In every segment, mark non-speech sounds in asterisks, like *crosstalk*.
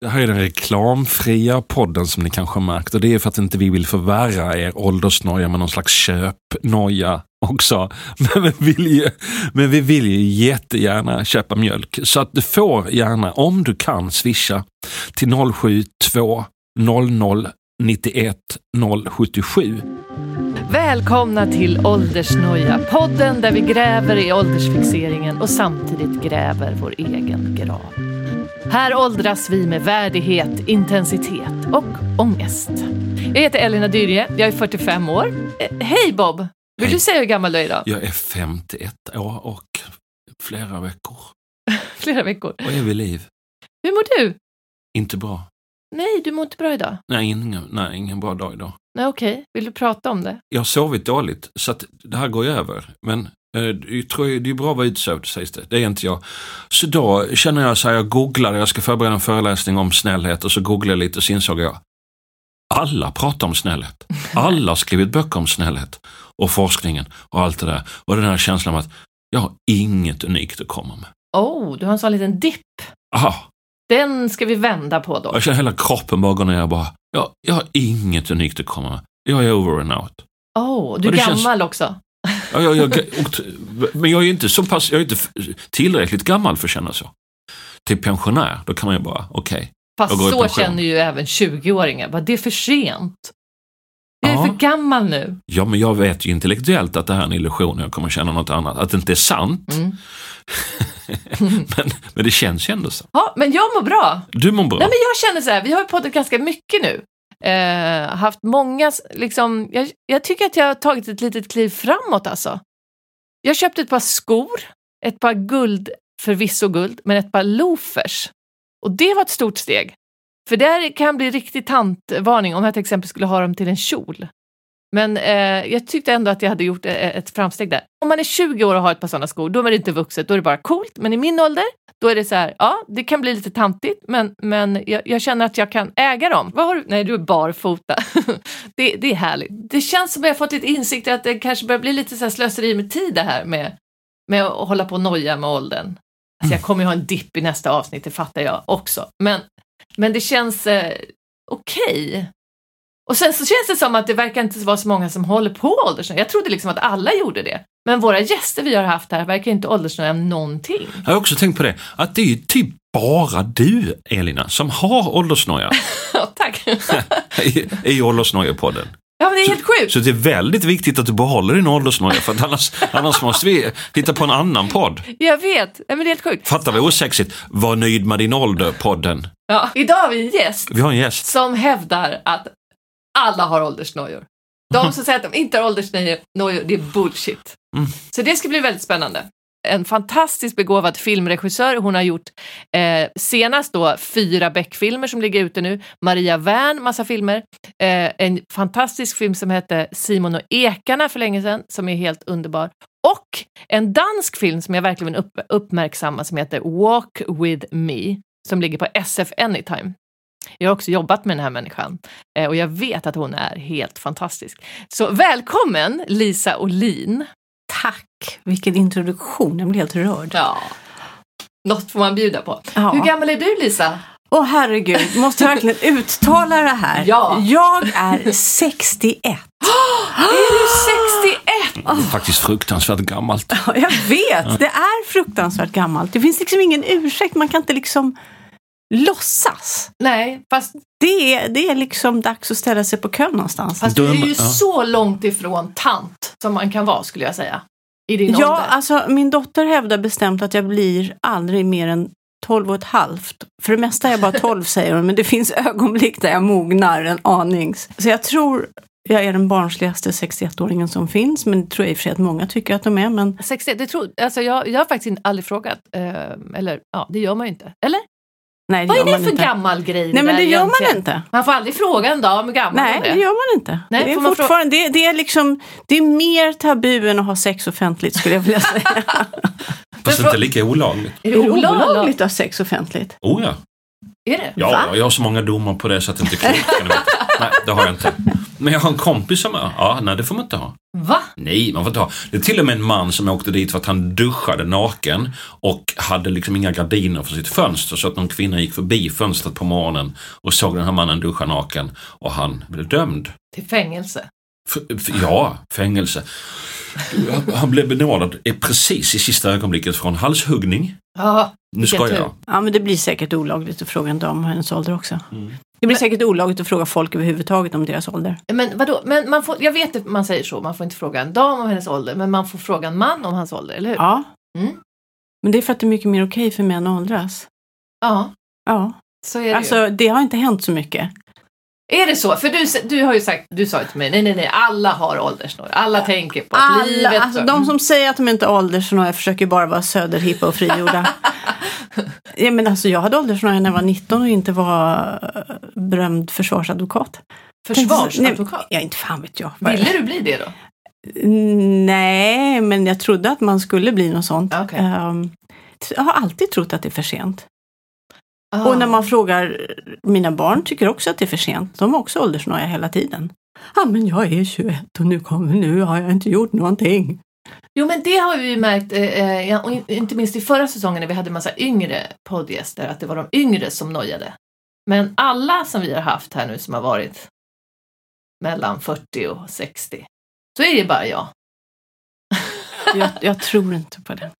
Det här är den reklamfria podden som ni kanske har märkt och det är för att inte vi vill förvärra er åldersnoja med någon slags köpnoja också. *laughs* Men vi, vill ju, men vi vill ju jättegärna köpa mjölk så att du får gärna, om du kan, swisha till 072 00 91 077. Välkomna till Åldersnoja, podden där vi gräver i åldersfixeringen och samtidigt gräver vår egen grav. Här åldras vi med värdighet, intensitet och ångest. Jag heter Elina Dyrje, jag är 45 år. Eh, hej Bob! Vill Hej. du säga hur gammal du är idag? Jag är 51 år och flera veckor *laughs* Flera veckor. och är vid liv. Hur mår du? Inte bra. Nej, du mår inte bra idag. Nej, ingen, nej, ingen bra dag idag. Nej, okej. Vill du prata om det? Jag har sovit dåligt så att det här går ju över. Men eh, jag tror det är bra att vara utsövd sägs det. Det är inte jag. Så då känner jag så här, jag googlade, jag ska förbereda en föreläsning om snällhet och så googlade jag lite och så insåg jag alla pratar om snällhet. *laughs* Alla har skrivit böcker om snällhet och forskningen och allt det där. Och den här känslan av att jag har inget unikt att komma med. Oh, du har en sån liten dipp. Aha, Den ska vi vända på då. jag känner hela kroppen bara gå ner och bara, jag, jag har inget unikt att komma med. Jag är over and out. Oh, du är det känns- gammal också. Ja, jag, jag, *laughs* och- men jag är inte så pass, jag är inte tillräckligt gammal för att känna så. Till pensionär, då kan man ju bara, okej. Fast går i så pension. känner ju även 20-åringar. Vad det är för sent. Jag är Ja. för gammal nu. Ja, men jag vet ju intellektuellt att det här är en illusion och jag kommer känna något annat. Att det inte är sant. Mm. *laughs* men, men det känns ju ändå så. Ja, men jag mår bra. Du mår bra. Nej, men jag känner så här, vi har ju poddat ganska mycket nu. Eh, haft många, liksom, jag, jag tycker att jag har tagit ett litet kliv framåt alltså. Jag köpte ett par skor, ett par guld, förvisso guld, men ett par loafers. Och det var ett stort steg. För där kan bli riktig tantvarning om jag till exempel skulle ha dem till en kjol. Men eh, jag tyckte ändå att jag hade gjort eh, ett framsteg där. Om man är 20 år och har ett par sådana skor, då är det inte vuxet, då är det bara coolt. Men i min ålder, då är det så här, ja, det kan bli lite tantigt, men, men jag, jag känner att jag kan äga dem. Vad har du? Nej, du är barfota. *laughs* det, det är härligt. Det känns som att jag har fått lite insikt att det kanske börjar bli lite så här slöseri med tid det här med, med att hålla på och noja med åldern. Alltså jag kommer ju ha en dipp i nästa avsnitt, det fattar jag också. Men, men det känns eh, okej. Och sen så känns det som att det verkar inte vara så många som håller på åldersnöja. Jag trodde liksom att alla gjorde det. Men våra gäster vi har haft här verkar inte åldersnöja någonting. Jag har också tänkt på det, att det är ju typ bara du, Elina, som har åldersnoja *laughs* Ja, tack. *laughs* i, i åldersnojapodden. Ja, men det är helt sjukt. Så det är väldigt viktigt att du behåller din åldersnoja, för annars, *laughs* annars måste vi hitta på en annan podd. Jag vet. Ja, men det är helt sjukt. Fattar vad osexigt? Var nöjd med din ålder-podden. Ja. Idag har vi en gäst Vi har en gäst. som hävdar att alla har åldersnojor. De som säger att de inte har åldersnojor, det är bullshit. Mm. Så det ska bli väldigt spännande. En fantastiskt begåvad filmregissör. Hon har gjort eh, senast då fyra Beck-filmer som ligger ute nu. Maria Wern, massa filmer. Eh, en fantastisk film som hette Simon och ekarna för länge sedan, som är helt underbar. Och en dansk film som jag verkligen vill upp, uppmärksamma som heter Walk with me, som ligger på SF Anytime. Jag har också jobbat med den här människan eh, och jag vet att hon är helt fantastisk. Så välkommen Lisa Olin. Tack! Vilken introduktion, jag blir helt rörd. Ja. Något får man bjuda på. Ja. Hur gammal är du Lisa? Åh herregud, måste jag verkligen uttala det här? Ja. Jag är 61. *gasps* Är du 61? Det är faktiskt fruktansvärt gammalt. Ja, Jag vet, det är fruktansvärt gammalt. Det finns liksom ingen ursäkt, man kan inte liksom låtsas. Nej, fast, Det är, det är liksom dags att ställa sig på kön någonstans. fast du är ju ja. så långt ifrån tant som man kan vara skulle jag säga. I din Ja, ålder. alltså min dotter hävdar bestämt att jag blir aldrig mer än 12 och ett halvt. För det mesta är jag bara 12 *laughs* säger hon, men det finns ögonblick där jag mognar en aning. Så jag tror jag är den barnsligaste 61-åringen som finns, men det tror jag i och för sig att många tycker att de är. Men 61, det tror, alltså jag, jag har faktiskt inte- aldrig frågat. Eh, eller ja, det gör man ju inte. Eller? Nej, det Vad är det man för inte. gammal grej? Nej, men det gör man egentligen? inte. Man får aldrig fråga en dam hur gammal Nej, det är. gör man inte. Nej, det, är man fortfarande, det, det, är liksom, det är mer tabu än att ha sex offentligt skulle jag vilja säga. *laughs* Fast Men inte lika olagligt. Är är det olagligt? olagligt att ha sex offentligt? Oh ja. Är det? Ja, Va? jag har så många domar på det så att det inte är klokt. Nej, det har jag inte. Men jag har en kompis som är, ja, nej det får man inte ha. Va? Nej, man får inte ha. Det är till och med en man som åkte dit för att han duschade naken och hade liksom inga gardiner för sitt fönster så att någon kvinna gick förbi fönstret på morgonen och såg den här mannen duscha naken och han blev dömd. Till fängelse? F- ja, fängelse. Han- *laughs* Han blev benådad precis i sista ögonblicket från halshuggning. Ja, Nu tur. jag. Ja, men det blir säkert olagligt att fråga en dam om hennes ålder också. Mm. Det blir säkert olagligt att fråga folk överhuvudtaget om deras ålder. men vadå? Men man får, jag vet att man säger så, man får inte fråga en dam om hennes ålder, men man får fråga en man om hans ålder, eller hur? Ja. Mm. Men det är för att det är mycket mer okej för män att åldras. Ja, Ja, så är det ju. alltså det har inte hänt så mycket. Är det så? För du, du har ju sagt, du sa ju till mig, nej nej nej, alla har åldersnoja. Alla tänker på att Alla, livet... alltså, de som säger att de inte har åldersnoja försöker bara vara söderhippa och frigjorda. *laughs* ja, men alltså, jag hade åldersnoja när jag var 19 och inte var eh, berömd försvarsadvokat. Försvarsadvokat? Ja, inte fan vet jag. Ville du bli det då? Nej, men jag trodde att man skulle bli något sånt. Okej. Ehm, jag har alltid trott att det är för sent. Ah. Och när man frågar, mina barn tycker också att det är för sent. De har också åldersnoja hela tiden. Ja, men jag är 21 och nu, kommer, nu har jag inte gjort någonting. Jo men det har vi märkt, eh, eh, och in- inte minst i förra säsongen när vi hade massa yngre poddgäster, att det var de yngre som nojade. Men alla som vi har haft här nu som har varit mellan 40 och 60, så är det bara jag. Jag, jag tror inte på det.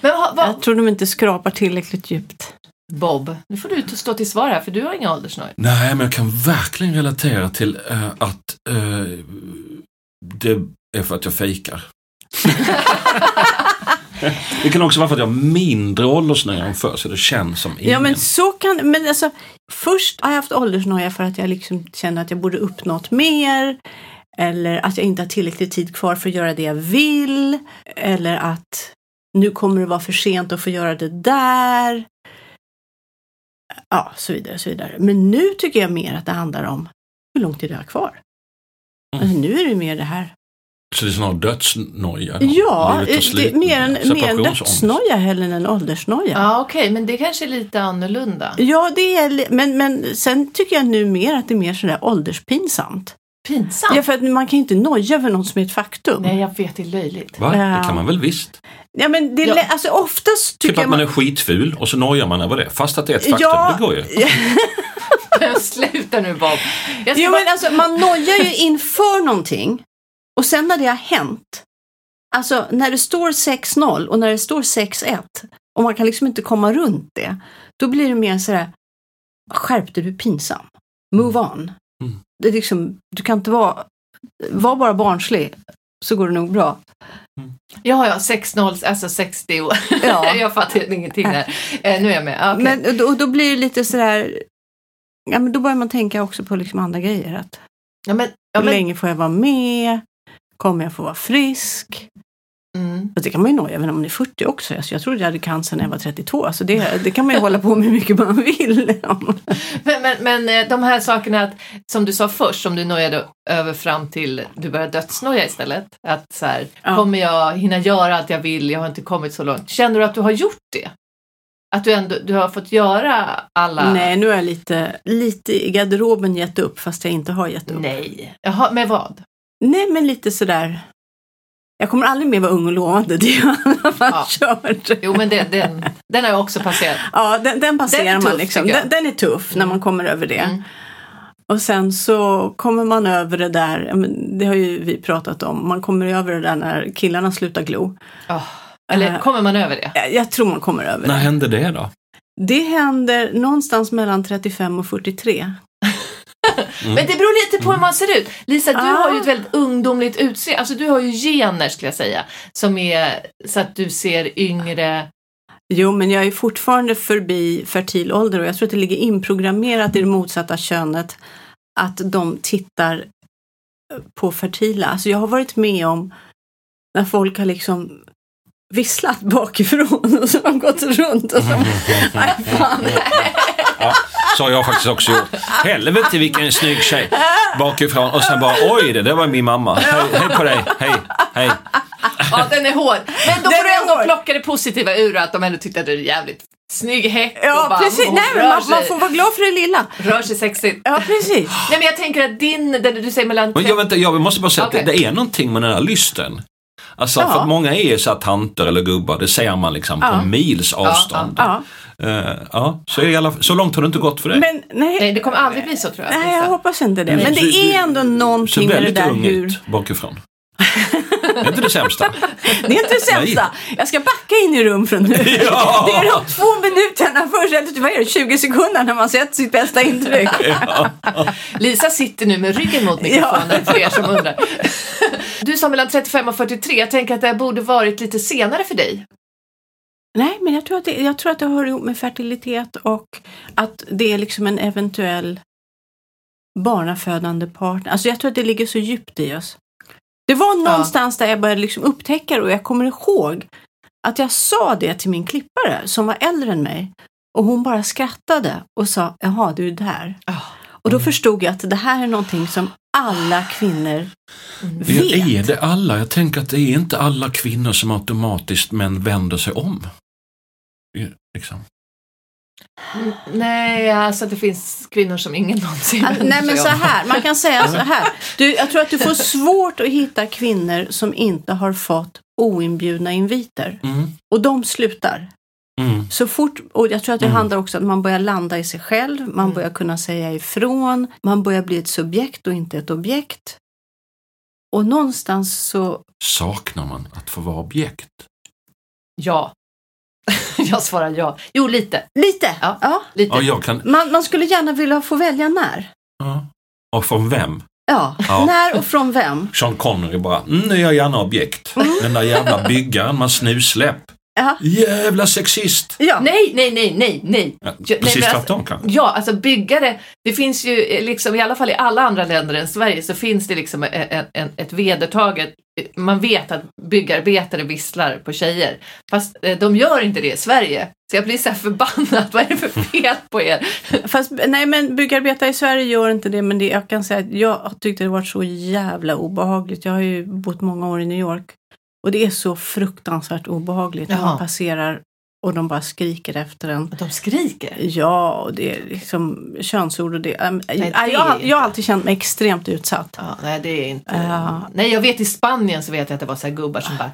Men vad, vad, Jag tror de inte skrapar tillräckligt djupt. Bob, nu får du stå till svar här för du har inga åldersnoj. Nej, men jag kan verkligen relatera till eh, att eh, det är för att jag fejkar. *laughs* det kan också vara för att jag har mindre åldersnöja än förr så det känns som ingen. Ja, men så kan men alltså, Först har jag haft åldersnoja för att jag liksom känner att jag borde uppnått mer. Eller att jag inte har tillräckligt tid kvar för att göra det jag vill. Eller att nu kommer det vara för sent att få göra det där. Ja, så vidare, så vidare. Men nu tycker jag mer att det handlar om hur lång tid jag har kvar. Mm. Alltså, nu är det mer det här. Så det är snarare dödsnoja? då? Ja, det är mer en, mer en dödsnoja heller än en åldersnoja. Ja, okej, men det kanske är lite annorlunda. Ja, det är, men, men sen tycker jag nu mer att det är mer sådär ålderspinsamt. Pinsamt. Ja, för att man kan ju inte noja över något som är ett faktum. Nej, jag vet, det är löjligt. Va? Ja. Det kan man väl visst? Ja, men det är Ja. alltså oftast tycker Typ att jag man är skitful och så nojar man över det. Fast att det är ett faktum. Ja. Det går ju. *laughs* Sluta nu Bob. Jo, bara... men alltså man nojar ju inför någonting och sen när det har hänt, alltså när det står 6-0 och när det står 6-1 och man kan liksom inte komma runt det, då blir det mer sådär, skärp dig, du är pinsam. Move on. Mm. Det är liksom, du kan inte vara, var bara barnslig så går det nog bra. Ja, ja, 6-0, alltså 60. och- Ja. jag fattar ingenting där. Eh, nu är jag med. Ah, okej. Men och då, och då blir det lite sådär, ja men då börjar man tänka också på liksom andra grejer. Att ja, men, ja, hur men, länge får jag vara med? Kommer jag få vara frisk? Mm. Och det kan man ju noja även om man är 40 också. Alltså jag trodde jag hade cancer när jag var 32. Alltså det, det kan man ju hålla på med hur mycket man vill. *laughs* men, men, men eh, de här sakerna att, som du sa först, som du nojade över fram till du började dödsnoja istället. Att så här, Ja. kommer jag hinna göra allt jag vill? Jag har inte kommit så långt. Känner du att du har gjort det? Att du ändå du har fått göra alla... Nej, nu är jag lite, lite i garderoben gett upp fast jag inte har gett upp. Nej. Jaha, med vad? Nej, men lite sådär. Jag kommer aldrig mer vara ung och lovande. Det är i alla fall Ja. kört. Jo, men det, den, den har jag också passerat. Ja, den, den passerar Den är man tuff, liksom. jag. Den, den är tuff när man kommer över det. Mm. Och sen så kommer man över det där, det har ju vi pratat om, man kommer över det där när killarna slutar glo. Oh. Eller Eh. kommer man över det? Jag, jag tror man kommer över När det. hände det då? Det händer någonstans mellan 35 och 43. *laughs* Mm. Men det beror lite på hur man ser ut. Lisa, du Ah. har ju ett väldigt ungdomligt utseende. Alltså du har ju gener skulle jag säga. Som är så att du ser yngre. Jo, men jag är fortfarande förbi fertil ålder och jag tror att det ligger inprogrammerat i det motsatta könet att de tittar på fertila. Alltså jag har varit med om när folk har liksom visslat bakifrån och så har de gått runt och så *laughs* Nej, fan. Ja, så har jag faktiskt också gjort. Helvete vilken snygg tjej. Bakifrån och sen bara oj det där var min mamma. Hej, hej på dig, hej, hej. Ja, den är hård. Men då Den får du ändå hård. plocka det positiva ur att de ändå tyckte att du är jävligt snygg häck och Ja, bara, precis. hon Nej, men man, man får vara glad för det lilla. rör sig sexigt. Ja, precis. Nej, men jag tänker att din, den du säger mellan... Men jag, vänta, jag måste bara säga Okej. att det, det är någonting med den här lysten. Alltså Ja. för att många är så här tanter eller gubbar, det ser man liksom Ja. på mils avstånd. Ja. Eh, ja, så, i alla, så långt har det inte gått för dig. Men nej, Nej, det kommer aldrig bli så tror jag. nej, jag hoppas inte det. Nej. Men det du- är ändå någonting med det väldigt där ung hur... ut bakifrån. är inte det sämsta? *laughs* Det är inte det sämsta. Jag ska backa in i rum från nu. *laughs* Ja. Det är de två minuterna först, eller vad är det, 20 sekunder när man sett sitt bästa intryck. *laughs* Lisa sitter nu med ryggen mot mikrofonen för er som undrar. Du sa mellan 35 och 43. Jag tänker att det borde varit lite senare för dig. Nej, men jag tror, att det, jag tror att det hör ihop med fertilitet och att det är liksom en eventuell barnafödande partner. Alltså jag tror att det ligger så djupt i oss. Det var någonstans där jag började liksom upptäcka det och jag kommer ihåg att jag sa det till min klippare som var äldre än mig och hon bara skrattade och sa jaha, du är där. Och då förstod jag att det här är någonting som alla kvinnor Ja, vet. är det alla? Jag tänker att det är inte alla kvinnor som automatiskt män vänder sig om. Liksom. Nej, alltså det finns kvinnor som ingen någonsin vänder Nej men så här, man kan säga så här. Du, jag tror att du får *laughs* svårt att hitta kvinnor som inte har fått oinbjudna inviter. Mm. Och de slutar. Mm. Så fort, och jag tror att det Mm. handlar också om att man börjar landa i sig själv, man Mm. börjar kunna säga ifrån, man börjar bli ett subjekt och inte ett objekt. Och någonstans så, Saknar man att få vara objekt? Ja. *laughs* Jag svarar ja. Jo, lite. lite, Ja. ja. lite. Ja, jag kan... Man, man skulle gärna vilja få välja när. Ja. Och från vem? Ja, Ja. när och från vem. Sean Connery bara, mm, nu är jag gärna objekt. Den där jävla byggaren med snusläpp. Ja. Jävla sexist! Ja. Nej, nej, nej, nej, nej. Ja, nej, precis alltså- tvärtom kanske. Ja, alltså byggare, det finns ju eh, liksom, i alla fall i alla andra länder än Sverige så finns det liksom en, en, ett vedertaget, man vet att byggarbetare visslar på tjejer. Fast eh, de gör inte det i Sverige. Så jag blir så här förbannad, vad är det för fel på er? *laughs* Fast nej men byggarbetare i Sverige gör inte det men det, jag kan säga att jag tyckte det varit så jävla obehagligt. Jag har ju bott många år i New York och det är så fruktansvärt obehagligt när Jaha. man passerar och de bara skriker efter en. De skriker? Ja, och det är liksom könsord och det. äm, det jag, jag, har- inte- jag har alltid känt mig extremt utsatt. Ja, nej, det är inte... Ja. Nej, jag vet i Spanien så vet jag att det var så gubbar som bara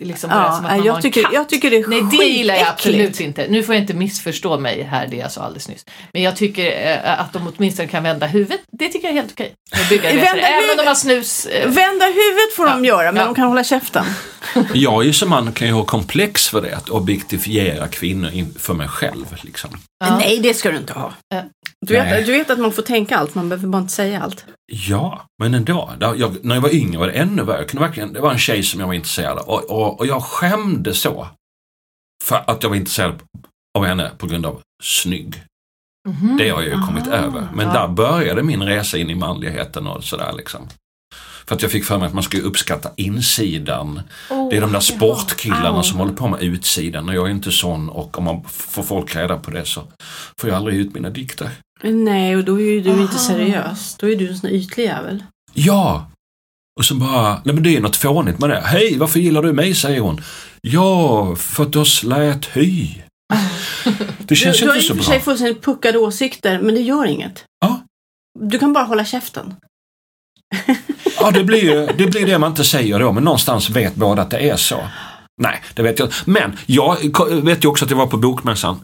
liksom bara Ja, som att man var jag, en tycker, katt. jag tycker det är Nej, det gillar jag absolut inte. Nu får jag inte missförstå mig här, det jag sa alldeles nyss. Men jag tycker eh, att de åtminstone kan vända huvudet. Det tycker jag är helt okej. med. *laughs* Vända Även om de huvudet- har snus. eh, Vända huvudet får de Ja. göra men Ja. de kan hålla käften. Jag är som man kan ju ha komplex för det, att objektifiera kvinnor in- för mig själv. Liksom. Ja. Nej, det ska du inte ha. Ja. Du vet, du vet att man får tänka allt, man behöver bara inte säga allt. Ja, men ändå. Jag, när jag var yngre var det ännu värre. Jag kunde verkligen, det var en tjej som jag var intresserad av och, och, och jag skämde så. För att jag var intresserad av henne på grund av snygg. Mhm. Det har jag ju kommit över. Men ja. där började min resa in i manligheten och sådär liksom. För att jag fick för mig att man ska uppskatta insidan. Oh, Det är de där sportkillarna Au. som håller på med utsidan och jag är inte sån och om man får folk reda på det så får jag aldrig ut mina dikter. Nej, och då är ju du inte Aha. seriös. Då är du en sån ytlig jävel. Ja! Och så bara, nej men det är något fånigt med det. Hej, varför gillar du mig? säger hon. Ja, för att du har slät hy. *laughs* Det känns du, du har inte i så och för bra. sig fullständigt puckade åsikter, men det gör inget. Ja. Du kan bara hålla käften. Ja, det blir ju det, blir det man inte säger då, men någonstans vet båda att det är så. Nej, det vet jag Men jag vet ju också att jag var på Bokmässan.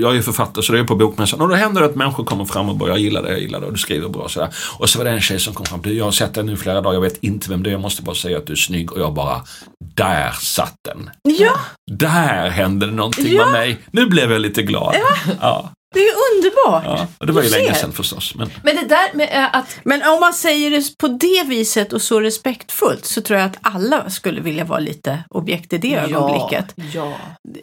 Jag är ju författare så det är på Bokmässan. Och då händer det att människor kommer fram och bara, jag gillar det, jag gillar det och du skriver bra och sådär. Och så var det en tjej som kom fram, du jag har sett dig nu flera dagar, jag vet inte vem det är, jag måste bara säga att du är snygg. Och jag bara, där satt den. Ja, Där hände det någonting Ja. med mig. Nu blev jag lite glad. Ja, det är underbart. ja. Och det var ju Du länge ser. sedan förstås. Men Men det där med eh, att Men om man säger det på det viset och så respektfullt så tror jag att alla skulle vilja vara lite objekt i det ögonblicket. Ja, ja.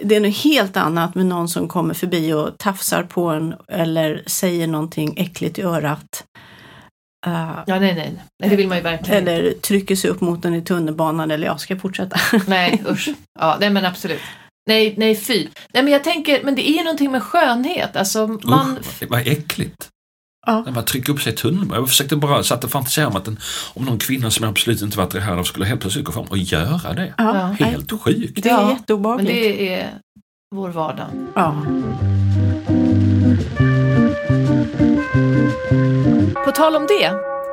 Det är något helt annat med någon som kommer förbi och tafsar på en eller säger någonting äckligt i örat. Uh, ja nej, nej, nej. Det vill man ju verkligen inte. eller trycker sig upp mot den i tunnelbanan eller jag ska fortsätta. Nej, *laughs* usch. Ja, nej men absolut. Nej, nej fy. Nej men jag tänker, men det är ju någonting med skönhet. Alltså man... usch, vad, vad äckligt. Ja. När man trycker upp sig i tunnelbanan. Jag försökte bara, satt och fantiserade om att en, om någon kvinna som jag absolut inte varit här av skulle helt plötsligt gå fram och göra det. Ja, nej, Helt sjukt. det är Ja, Men jätteobehagligt. det är... vår vardag. Ja. På tal om det,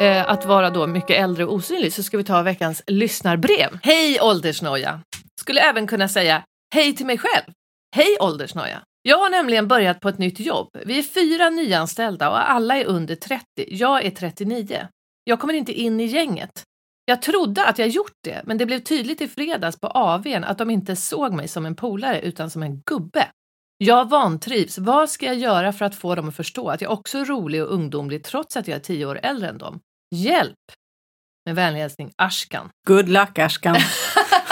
eh, att vara då mycket äldre och osynlig, så ska vi ta veckans lyssnarbrev. Hej åldersnoja! Skulle även kunna säga hej till mig själv. Hej åldersnoja! Jag har nämligen börjat på ett nytt jobb. Vi är fyra nyanställda och alla är under 30. Jag är 39. Jag kommer inte in i gänget. Jag trodde att jag gjort det, men det blev tydligt i fredags på AWn att de inte såg mig som en polare utan som en gubbe. Jag vantrivs. Vad ska jag göra för att få dem att förstå att jag också är rolig och ungdomlig trots att jag är tio år äldre än dem? Hjälp! Med vänlig hälsning Ashkan. Good luck Ashkan. *laughs*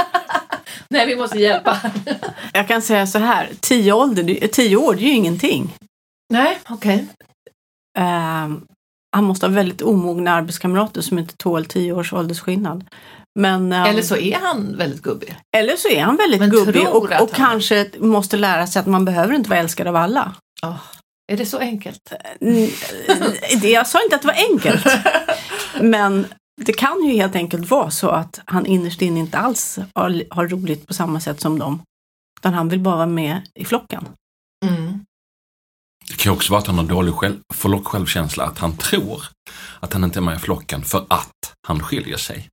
Nej, vi måste hjälpa. *laughs* Jag kan säga så här, tio, ålder, tio år det är ju ingenting. Nej, okej. Ehm, han måste ha väldigt omogna arbetskamrater som inte tål tio års åldersskillnad. Men, ehm, Eller så är han väldigt gubbig. eller så är han väldigt Men gubbig och, och han- kanske måste lära sig att man behöver inte vara älskad av alla. Åh, är det så enkelt? Det, jag sa inte att det var enkelt. *laughs* Men det kan ju helt enkelt vara så att han innerst inne inte alls har, har roligt på samma sätt som dem. Utan han vill bara vara med i flocken. Mm. Det kan ju också vara att han har dålig själv, för låg självkänsla, att han tror att han inte är med i flocken för att han skiljer sig.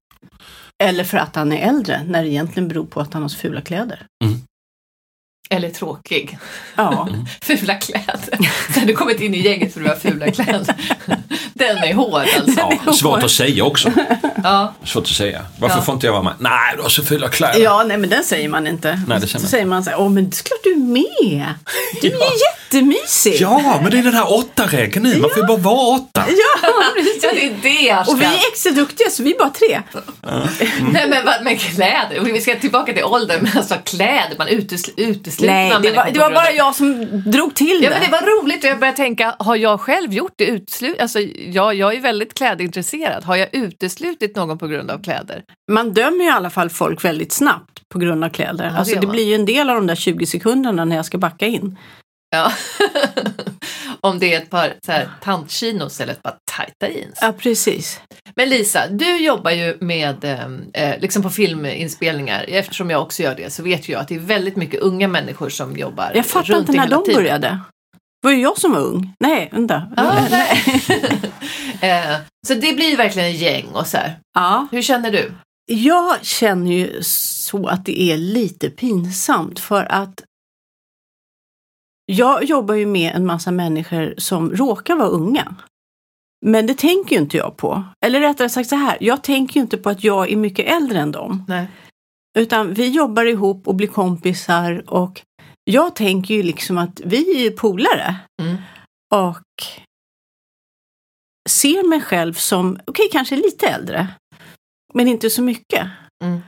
Eller för att han är äldre, när det egentligen beror på att han har så fula kläder. Eller tråkig. Ja, *laughs* Fula kläder. *laughs* Så du kommit in i gänget för du har fula kläder. Den är hård alltså. Ja, svårt att säga också. Ja. Svårt att säga. Varför Ja. får inte jag vara med? Nej, du har så fula kläder. ja nej men den säger man inte. Nej, det säger man Så säger man så här, åh men det är klart du är med. Du är *laughs* ju jättemysig. Ja, men det är den här åtta-regeln nu. Man får ju bara vara åtta. Ja, precis. ja, det är det Och vi är extra duktiga så vi är bara tre. Nej men vad med kläder? Vi ska tillbaka till åldern, men alltså kläder, man utesl- utesluter Nej, det var, det var bara jag som drog till Ja det. men det var roligt och jag började tänka, har jag själv gjort det? Utslut, alltså, jag, jag är väldigt klädintresserad. Har jag uteslutit någon på grund av kläder? Man dömer ju i alla fall folk väldigt snabbt på grund av kläder. Ja, det alltså det man. blir ju en del av de där 20 sekunderna när jag ska backa in. Ja. *laughs* Om det är ett par så här, tantchinos eller ett par tajta jeans. Ja, precis. Men Lisa, du jobbar ju med, eh, liksom på filminspelningar. Eftersom jag också gör det så vet jag att det är väldigt mycket unga människor som jobbar Jag fattar runt inte när de tiden. började. Det var ju jag som var ung. Nej, vänta. Ja, nej. *laughs* *laughs* eh, så det blir verkligen en gäng och så här. Ja, Hur känner du? jag känner ju så att det är lite pinsamt för att jag jobbar ju med en massa människor som råkar vara unga. Men det tänker ju inte jag på. Eller rättare sagt så här, jag tänker ju inte på att jag är mycket äldre än dem. Nej. Utan vi jobbar ihop och blir kompisar och jag tänker ju liksom att vi är ju polare. Mm. Och ser mig själv som, okej kanske lite äldre, men inte så mycket. Mm.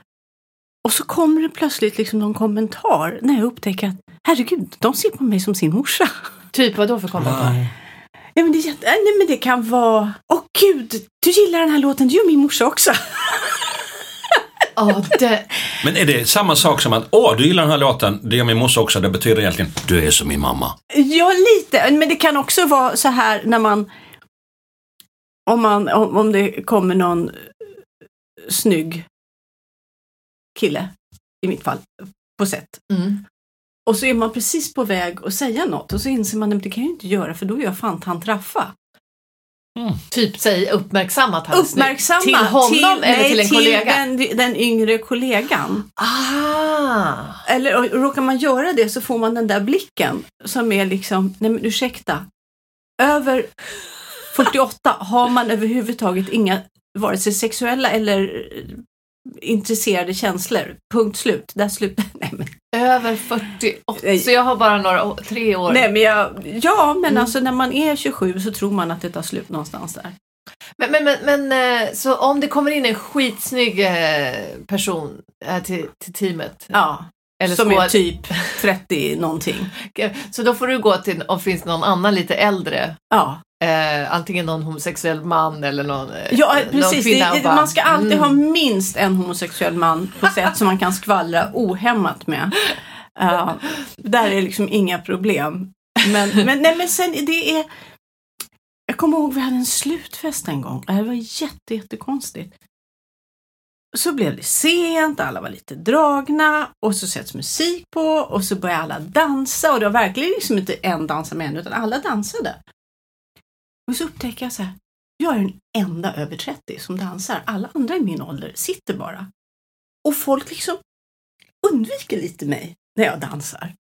Och så kommer det plötsligt liksom någon kommentar när jag upptäcker att herregud, de ser på mig som sin morsa. Typ vad då för kommentar? Ja, men det, nej, men det kan vara, åh gud, du gillar den här låten, du gör min morsa också. Ja, det, Men är det samma sak som att åh, du gillar den här låten, det gör min morsa också, det betyder egentligen du är som min mamma. Ja, lite. Men det kan också vara så här när man... Om, man, om, om det kommer någon eh, snygg kille, i mitt fall, på sätt. mm. Och så är man precis på väg att säga något och så inser man att det kan jag inte göra för då är jag fan tant Raffa. Typ säg uppmärksamma att han är snygg. Uppmärksamma Till honom eller nej, till en kollega? den, den yngre kollegan. Ah! Eller och, råkar man göra det så får man den där blicken som är liksom, nej men ursäkta, över 48 har man överhuvudtaget inga vare sig sexuella eller intresserade känslor. Punkt slut. Där slut. *laughs* Nej men, Över 48, Nej. så jag har bara några, tre år. nej, men jag, ja, men Mm. alltså när man är 27 så tror man att det tar slut någonstans där. Men, men, men, men eh, så om det kommer in en skitsnygg eh, person eh, till, till teamet. Ja, Eller som är typ *laughs* 30 någonting. Så då får du gå till, om det finns någon annan lite äldre, Ja, eh, antingen någon homosexuell man eller någon, eh, ja någon precis. kvinna. Det, bara, man ska alltid mm. ha minst en homosexuell man på sätt som man kan skvallra ohämmat med. Ja, där är liksom inga problem. Men, men, nej, men sen det är... Jag kommer ihåg vi hade en slutfest en gång. Det var jätte, jättekonstigt. så blev det sent, alla var lite dragna och så sätts musik på och så började alla dansa och det var verkligen liksom inte en dansade med en utan alla dansade. Och så upptäcker jag så här, jag är den enda över 30 som dansar. Alla andra i min ålder sitter bara. Och folk liksom undviker lite mig när jag dansar.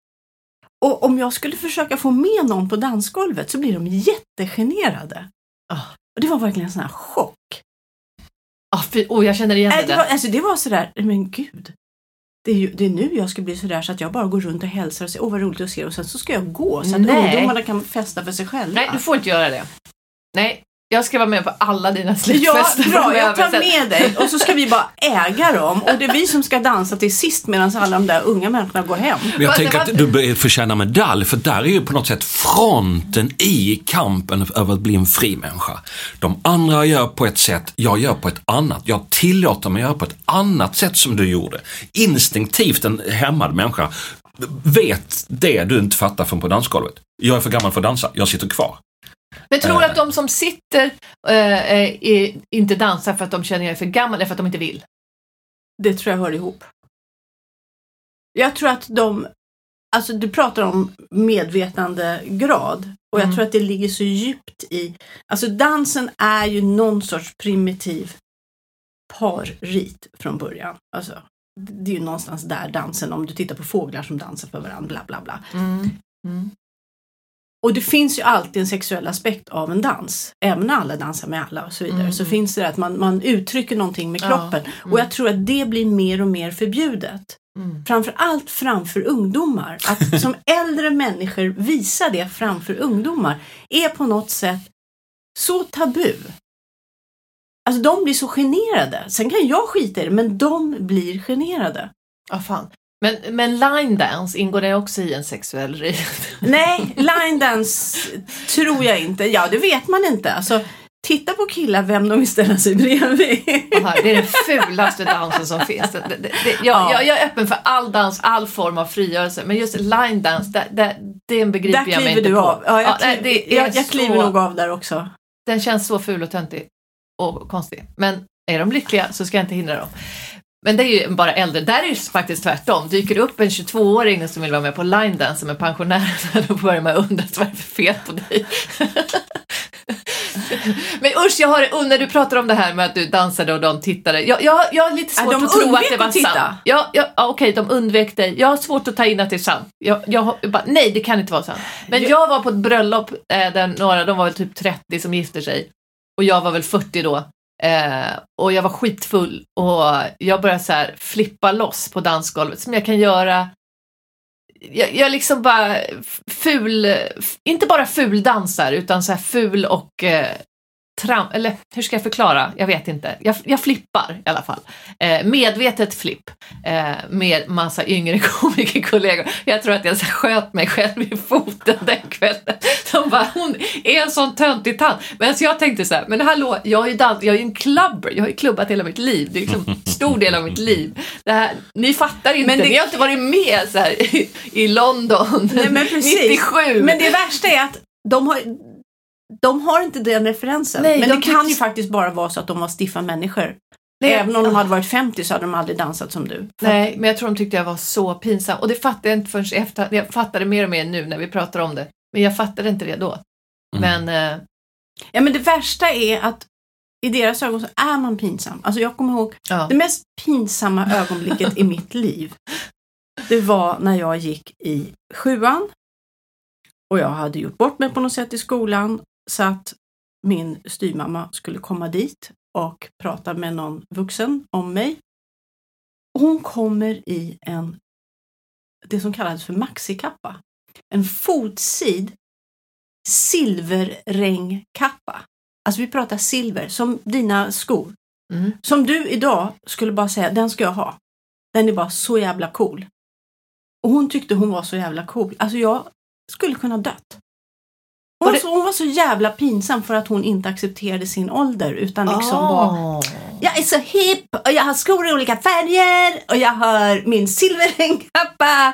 Och om jag skulle försöka få med någon på dansgolvet så blir de jättegenerade. Ah. Och det var verkligen en sån här chock. Ah, fy, oh, jag känner igen Nej, det det, var, alltså, det var sådär, men gud. Det är, ju, det är nu jag ska bli sådär så att jag bara går runt och hälsar och säger åh vad roligt att se och sen så ska jag gå så att Nej. ungdomarna kan festa för sig själva. Nej, du får inte göra det. Nej, jag ska vara med på alla dina Ja, släktfester bra, jag tar med dig och så ska vi bara äga dem och det är vi som ska dansa till sist medan alla de där unga människorna går hem. Men jag tänker att du bör- förtjänar medalj, för där är ju på något sätt fronten i kampen över att bli en fri människa. De andra gör på ett sätt, jag gör på ett annat. Jag tillåter mig göra på ett annat sätt som du gjorde. Instinktivt en hämmad människa vet det du inte fattar från på dansgolvet. Jag är för gammal för att dansa, jag sitter kvar. Men tror du att de som sitter eh, eh, är, inte dansar för att de känner är för gammal eller för att de inte vill? Det tror jag hör ihop. Jag tror att de, alltså du pratar om medvetandegrad och jag Mm. tror att det ligger så djupt i, alltså dansen är ju någon sorts primitiv parrit från början. Alltså, det är ju någonstans där dansen, om du tittar på fåglar som dansar för varandra, bla bla bla. Mm. Och det finns ju alltid en sexuell aspekt av en dans. Även när alla dansar med alla och så vidare. Mm. Så finns det att man, man uttrycker någonting med Ja. kroppen. Och jag tror att det blir mer och mer förbjudet. Mm. Framför allt framför ungdomar. Att *laughs* som äldre människor visa det framför ungdomar är på något sätt så tabu. Alltså de blir så generade. Sen kan jag skita i det, men de blir generade. Ja, fan. Men, men line dance, ingår det också i en sexuell rit? *laughs* Nej, line dance tror jag inte. Ja, det vet man inte. Alltså, titta på killar vem de vill ställa sig bredvid. Aha, det är den fulaste dansen som finns. Det, det, det, jag, Ja. jag, jag är öppen för all dans, all form av frigörelse, men just line dance, det, det, den begriper Där jag mig inte du på. av. Ja, jag, Ja, kliver, jag, jag kliver så- nog av där också. Den känns så ful och töntig och konstig. Men är de lyckliga så ska jag inte hindra dem. Men det är ju bara äldre. Där är det faktiskt tvärtom. Dyker det upp en 22-åring som vill vara med på line dance som är pensionär, *laughs* då börjar man undra vad är det för fel på dig. *laughs* Men usch, jag har, när du pratar om det här med att du dansade och de tittade. Jag, jag, jag har lite svårt de att tro att det var att titta. sant. Ja, ja, ja, Okej, de undvek dig. Jag har svårt att ta in att det är sant. Jag, jag, har- bara, nej, det kan inte vara sant. Men jag var på ett bröllop eh, där några, de var väl typ 30 som gifte sig. Och jag var väl 40 då. Eh, och jag var skitfull och jag började så här flippa loss på dansgolvet som jag kan göra. Jag, jag liksom bara ful, inte bara fuldansar utan så här ful och eh, tram, eller hur ska jag förklara? Jag vet inte. Jag, jag flippar i alla fall. Eh, medvetet flipp eh, med massa yngre *laughs* komikerkollegor. Jag tror att jag sköt mig själv i foten den kvällen. De bara, hon är en sån töntig tant. Men så jag tänkte så här, men hallå, jag är ju dans, jag är ju en clubber, jag har ju klubbat hela mitt liv. Det är liksom en stor del av mitt liv. Det här, ni fattar inte, Men det- ni har inte varit med så här, i, i London Nej, men *laughs* precis. 97. Men det värsta är att de har, de har inte den referensen. Nej, men de det kan ju faktiskt bara vara så att de var stiffa människor. Nej, Även om de hade varit 50 så hade de aldrig dansat som du. Nej, men jag tror de tyckte jag var så pinsam. Och det fattade jag inte förrän efter. Jag fattade mer och mer nu när vi pratar om det. Men jag fattade inte det då. Mm. Men, eh, Ja, men det värsta är att i deras ögon så är man pinsam. Alltså jag kommer ihåg ja. det mest pinsamma ögonblicket i mitt liv. Det var när jag gick i sjuan och jag hade gjort bort mig på något sätt i skolan så att min styrmamma skulle komma dit och prata med någon vuxen om mig. Hon kommer i en, det som kallades för maxikappa. En fotsid silverrängkappa. Alltså vi pratar silver, som dina skor. Mm. Som du idag skulle bara säga, den ska jag ha. Den är bara så jävla cool. Och hon tyckte hon var så jävla cool. Alltså jag skulle kunna dött. Hon Var var, det- så, hon var så jävla pinsam för att hon inte accepterade sin ålder utan liksom var Ah. Jag är så hipp och jag har skor i olika färger och jag har min silverrängkappa.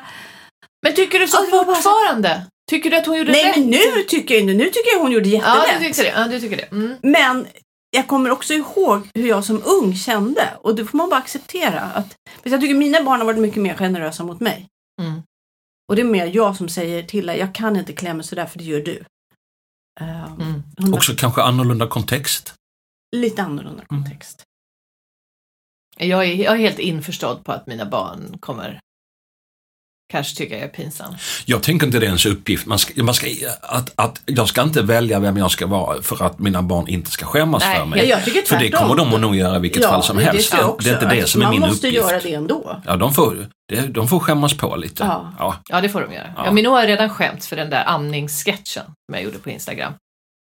Men tycker du så Ja, det var bara fortfarande? Tycker du att hon gjorde Nej rätt? men nu tycker jag inte, nu tycker jag hon gjorde Ja, jätterätt. du tycker det. Ja, du tycker det. Mm. Men jag kommer också ihåg hur jag som ung kände och det får man bara acceptera. Att, för jag tycker mina barn har varit mycket mer generösa mot mig. Mm. Och det är mer jag som säger till dig, jag kan inte klä mig sådär för det gör du. Um, Mm. Också kanske annorlunda kontext. Lite annorlunda kontext. Jag är, jag är helt införstådd på att mina barn kommer kanske tycka jag är pinsam. Jag tänker inte det är ens uppgift. Man ska, man ska, att, att jag ska inte välja vem jag ska vara för att mina barn inte ska skämmas Nej, för mig. Ja, jag tycker för det kommer de att nog göra i vilket fall som helst. Det, det är inte det som är min Man måste uppgift. göra det ändå. Ja, de får, de får skämmas på lite. Ja. Ja. Ja, det får de göra. Ja. Ja. Minoo har redan skämts för den där amningssketchen som jag gjorde på Instagram.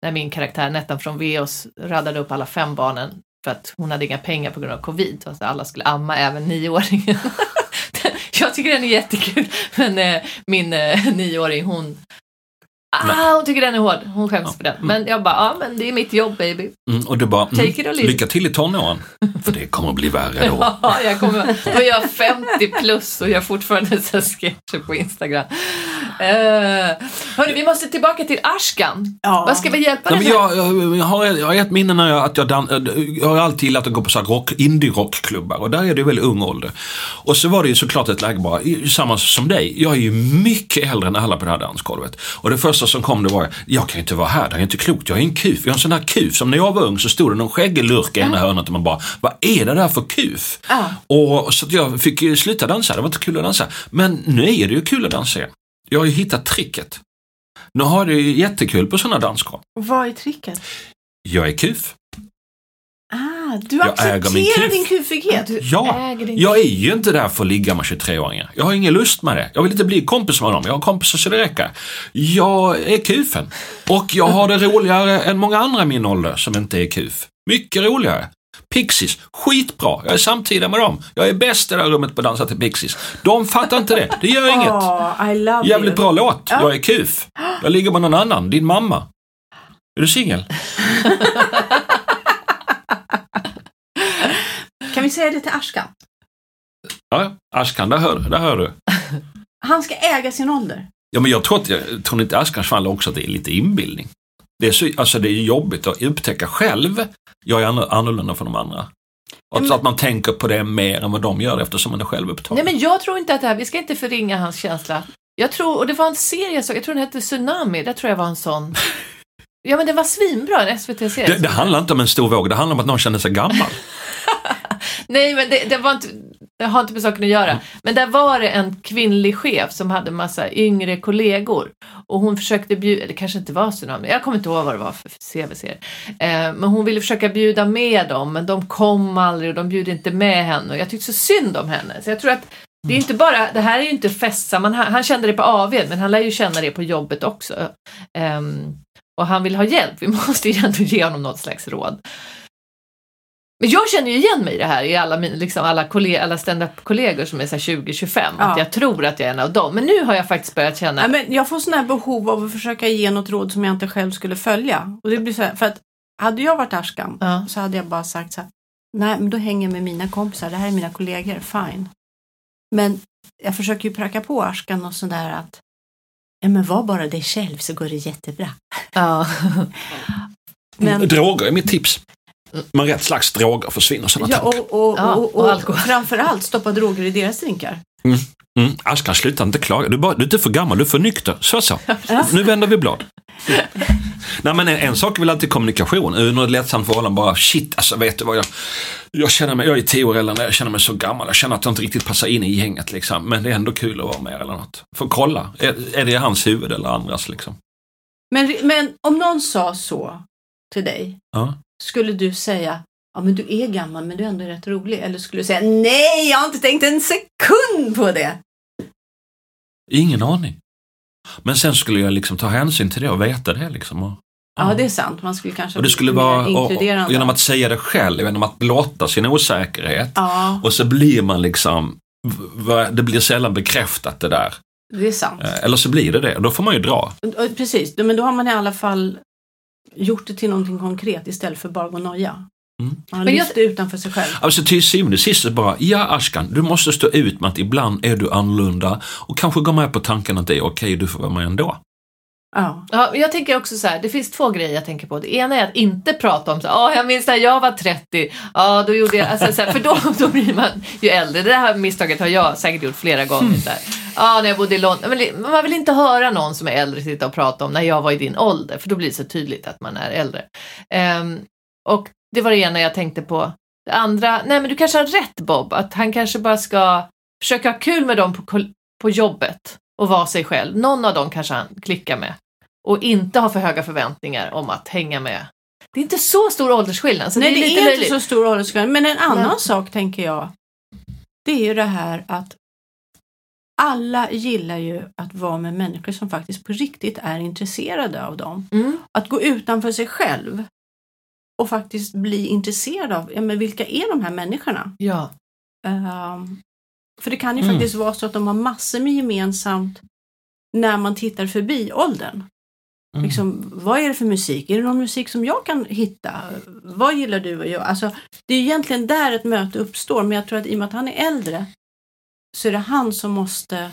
När min karaktär Nettan från Veos radade upp alla fem barnen för att hon hade inga pengar på grund av covid. Så att alla skulle amma även nioåringen. *laughs* *laughs* jag tycker den är jättekul. Men eh, min eh, nioåring hon Ah, hon tycker den är hård. Hon skäms Ja. för den. Men jag bara, ja men det är mitt jobb baby. Mm, och du bara, mm, lycka till i tonåren. För det kommer att bli värre då. *laughs* Ja, jag kommer, då är jag 50 plus och jag fortfarande så sketcher på Instagram. Uh, hörni, vi måste tillbaka till Ashkan. Ja. Vad ska vi hjälpa dig med? jag, jag, jag, har, jag har ett minne när jag, att jag, dan, jag har alltid gillat att gå på så här rock, indie-rockklubbar och där är det väl ung ålder. Och så var det ju såklart ett läge bara, samma som dig, jag är ju mycket äldre än alla på det här dansgolvet. Och det första som kom det var, jag kan ju inte vara här, det är inte klokt, jag är en kuf. Jag är en sån där kuf, som när jag var ung så stod det någon skäggig lurk i ena hörnet och man bara, vad är det där för kuf? Ja. Och så att jag fick ju sluta dansa, det var inte kul att dansa. Men nu är det ju kul att dansa igen. Jag har ju hittat tricket. Nu har det ju jättekul på sådana dansgolv. Vad är tricket? Jag är kuf. Ah, du Jag accepterar din kufighet. Du Ja, din... jag är ju inte där för att ligga med 23-åringar. Jag har ingen lust med det. Jag vill inte bli kompis med dem. Jag har kompisar så det räcker. Jag är kufen. Och jag har det roligare än många andra i min ålder som inte är kuf. Mycket roligare. Pixies, skitbra. Jag är samtida med dem. Jag är bäst i det här rummet på att dansa till Pixies. De fattar inte det. Det gör *laughs* inget. Oh, Jävligt you. bra låt. Ja. Jag är kuf. Jag ligger med någon annan. Din mamma. Är du singel? *laughs* Kan vi säga det till Ashkan? Ja, Ashkan, där hör, där hör du. Han ska äga sin ålder. Ja, men jag tror, att, jag tror inte Askans fall också att det är lite inbildning. Det är, så, alltså det är jobbigt att upptäcka själv, jag är anno- annorlunda från de andra. Och Men- så att man tänker på det mer än vad de gör eftersom man är själv upptagen. Nej men jag tror inte att det här, vi ska inte förringa hans känsla. Jag tror, och det var en serie jag såg, jag tror den hette Tsunami, det tror jag var en sån. *laughs* Ja men det var svinbra, en SVT-serie. det, det handlar inte om en stor våg, det handlar om att någon känner sig gammal. *laughs* Nej, men det, det var inte, det har inte med saken att göra. Men där var det en kvinnlig chef som hade massa yngre kollegor. Och hon försökte bjuda, det kanske inte var Tsunami, jag kommer inte ihåg vad det var för CV-serie. Eh, men hon ville försöka bjuda med dem, men de kom aldrig och de bjöd inte med henne. Och jag tyckte så synd om henne. Så jag tror att det är inte bara, det här är ju inte festsammanhang. Han kände det på AV, men han lär ju känna det på jobbet också. Ehm, och han vill ha hjälp, vi måste ju ändå ge honom något slags råd. Men jag känner ju igen mig i det här i alla, min- liksom alla, kolleg- alla stand-up-kollegor som är så här 20-25. Att Ja. jag tror att jag är en av dem. Men nu har jag faktiskt börjat känna... Nej, men jag får sån här behov av att försöka ge något råd som jag inte själv skulle följa. Och det blir så här, för att hade jag varit Ashkan Ja. så hade jag bara sagt så här, nej men då hänger jag med mina kompisar, det här är mina kollegor, fine. Men jag försöker ju pracka på Ashkan och sådär att, ja men var bara dig själv så går det jättebra. Ja. *laughs* Men, Droger är mitt tips. Med rätt slags droger försvinner sådana ja, och, och, Ja, och, och och, alkohol. *laughs* framförallt stoppa droger i deras drinkar. Mm, Askan, sluta inte klaga. Du, är bara, du är inte för gammal, du är för nykter. Så så. Nu vänder vi blad. Nej men en, en sak är väl alltid kommunikation. Under ett lättsamt förhållande bara shit, alltså vet du vad jag... Jag känner mig, jag är tio år äldre, jag känner mig så gammal. Jag känner att jag inte riktigt passar in i gänget liksom. Men det är ändå kul att vara med eller något. Får kolla, är, är det hans huvud eller andras liksom? Men, men om någon sa så till dig, Ja. Skulle du säga Ja men du är gammal men du är ändå rätt rolig. Eller skulle du säga nej jag har inte tänkt en sekund på det. Ingen aning. Men sen skulle jag liksom ta hänsyn till det och veta det liksom. Och, Ja det är sant. Man skulle kanske och det skulle vara och, och, genom att säga det själv, genom att blotta sin osäkerhet. Ja, Och så blir man liksom, det blir sällan bekräftat det där. det är sant. Eh, Eller så blir det det, då får man ju dra. Precis, men då har man i alla fall gjort det till någonting konkret istället för bara gå och noja. Mm. Man har Men jag- lyft det utanför sig själv. Alltså till syvende och sist bara, ja Ashkan, du måste stå ut med att ibland är du annorlunda och kanske gå med på tanken att det är okej, du får vara med ändå. Ja. Ja, jag tänker också så här, det finns två grejer jag tänker på. Det ena är att inte prata om så ja jag minns när jag var 30, ja då gjorde jag, alltså, så här, för då, *laughs* då blir man ju äldre. Det här misstaget har jag säkert gjort flera gånger. Här. Ja, när jag bodde i London. Man vill inte höra någon som är äldre sitta och prata om när jag var i din ålder, för då blir det så tydligt att man är äldre. Ehm, och det var det ena jag tänkte på. Det andra, nej men du kanske har rätt Bob, att han kanske bara ska försöka ha kul med dem på, på jobbet och vara sig själv. Någon av dem kanske han klickar med. Och inte ha för höga förväntningar om att hänga med. Det är inte så stor åldersskillnad. Så Nej, det är, det är inte så stor åldersskillnad. Men en annan Men- sak tänker jag, det är ju det här att alla gillar ju att vara med människor som faktiskt på riktigt är intresserade av dem. Mm. Att gå utanför sig själv och faktiskt bli intresserad av, ja men vilka är de här människorna? Ja. Ehm, för det kan ju Mm. faktiskt vara så att de har massor med gemensamt när man tittar förbi åldern. Mm. Liksom, vad är det för musik? Är det någon musik som jag kan hitta? Vad gillar du och jag? Alltså, det är egentligen där ett möte uppstår, men jag tror att i och med att han är äldre så är det han som måste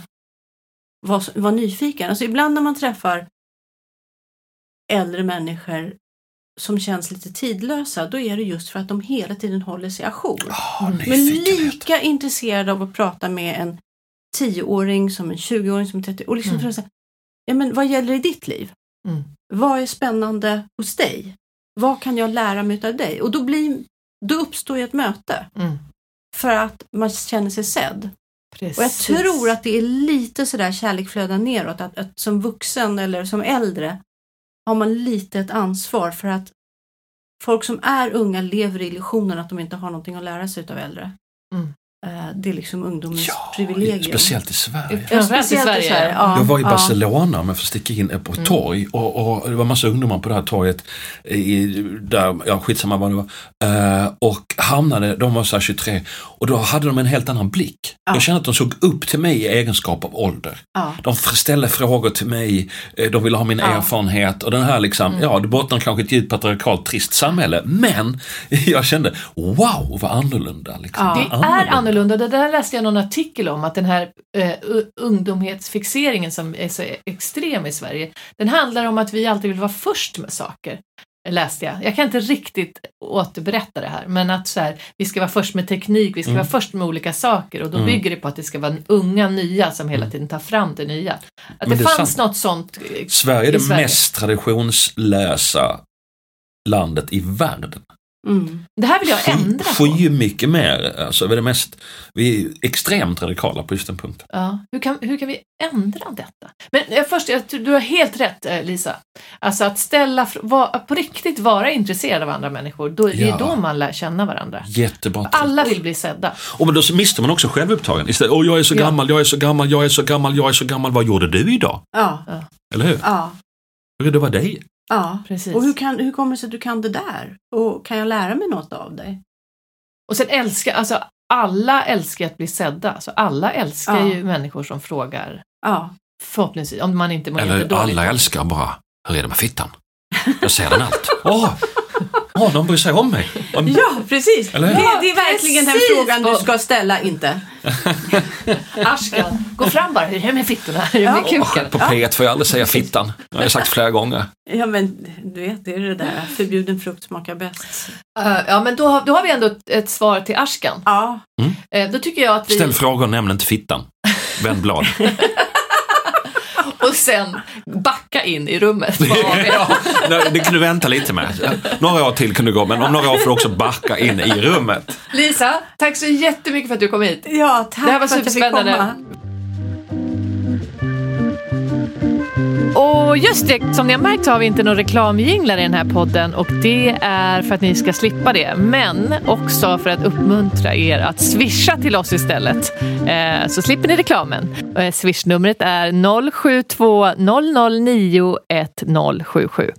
vara, vara nyfiken. Alltså, ibland när man träffar äldre människor som känns lite tidlösa, då är det just för att de hela tiden håller sig ajour. Ja, Men nyfikenhet. lika intresserade av att prata med en 10-åring som en 20-åring som en 30 och liksom Mm. säga, ja men vad gäller i ditt liv? Mm. Vad är spännande hos dig? Vad kan jag lära mig av dig? Och då, blir, då uppstår ju ett möte Mm. för att man känner sig sedd. Precis. Och jag tror att det är lite sådär kärlek flödar neråt, att, att som vuxen eller som äldre har man lite ett ansvar för att folk som är unga lever i illusionen att de inte har någonting att lära sig av äldre. Mm. Eh, Det är liksom ungdomens Ja, privilegium. speciellt i Sverige. Ja, Framförallt i Sverige. Ja, Jag var i. Barcelona om jag får sticka in på ett torg och, och det var massa ungdomar på det här torget. I, där, ja skitsamma vad det var. Eh, och hamnade, de var så här 23 och då hade de en helt annan blick. Ja. Jag kände att de såg upp till mig i egenskap av ålder. Ja. De ställde frågor till mig, eh, de ville ha min Ja. Mm. erfarenhet och den här liksom, ja det bottnar kanske ett djupt patriarkalt trist samhälle men *laughs* jag kände wow vad annorlunda. Liksom. Ja. Det är annorlunda. Det där läste jag någon artikel om, att den här eh, ungdomhetsfixeringen som är så extrem i Sverige, den handlar om att vi alltid vill vara först med saker. Läste jag. Jag kan inte riktigt återberätta det här, men att så här, vi ska vara först med teknik, vi ska Mm. vara först med olika saker och då Mm. bygger det på att det ska vara unga nya som hela tiden tar fram det nya. Att Men det, det fanns sant. något sånt. Sverige är det Sverige. mest traditionslösa landet i världen. Mm. Det här vill jag ändra på. Sky mycket mer. Alltså, vi, är det mest, vi är extremt radikala på just den punkten. Ja, hur, kan, hur kan vi ändra detta? Men eh, först, du har helt rätt eh, Lisa. Alltså att ställa, fr- va, att på riktigt vara intresserad av andra människor, då, det är då man lär känna varandra. Jättebra. Alla vill bli sedda. Och men då mister man också självupptagen. Istället, Åh, jag är så Ja. gammal, jag är så gammal, jag är så gammal, jag är så gammal. Vad gjorde du idag? Ja, Eller hur? ja, Hur det var dig? Ja. Precis. Och hur, kan, hur kommer det sig att du kan det där? Och kan jag lära mig något av dig? Och sen älskar, alltså alla älskar att bli sedda. Så alla älskar Ja. ju människor som frågar, Ja, förhoppningsvis, om man inte mår Eller alla älskar bara, hur är det med fittan? Jag ser den allt. Åh, åh, de bryr sig om mig. Om- ja precis. Eller Det, det är verkligen den precis, frågan du ska ställa, inte. *laughs* Ashkan, gå fram bara, hur är det med fittorna? Hur är det med Ja. kuken? På P1 får jag aldrig säga fittan. Det har jag sagt flera gånger. Ja, men du vet, det är det där förbjuden frukt smakar bäst. Eh, ja, men då, har- då har vi ändå ett, ett svar till Ashkan. Ja, Eh, då tycker jag att vi... Ställ frågor, nämn inte fittan. Vänd blad. *laughs* *laughs* och sen backa in i rummet. *laughs* Ja, det kan du vänta lite med. Några år till kan du gå, men om några år får du också backa in i rummet. Lisa, tack så jättemycket för att du kom hit. ja tack Det här var för att jag fick superspännande. komma. Och just det, som ni har märkt så har vi inte några reklamjinglar i den här podden och det är för att ni ska slippa det. Men också för att uppmuntra er att swisha till oss istället. Eh, så slipper ni reklamen. Eh, Swishnumret är 072 009 1077.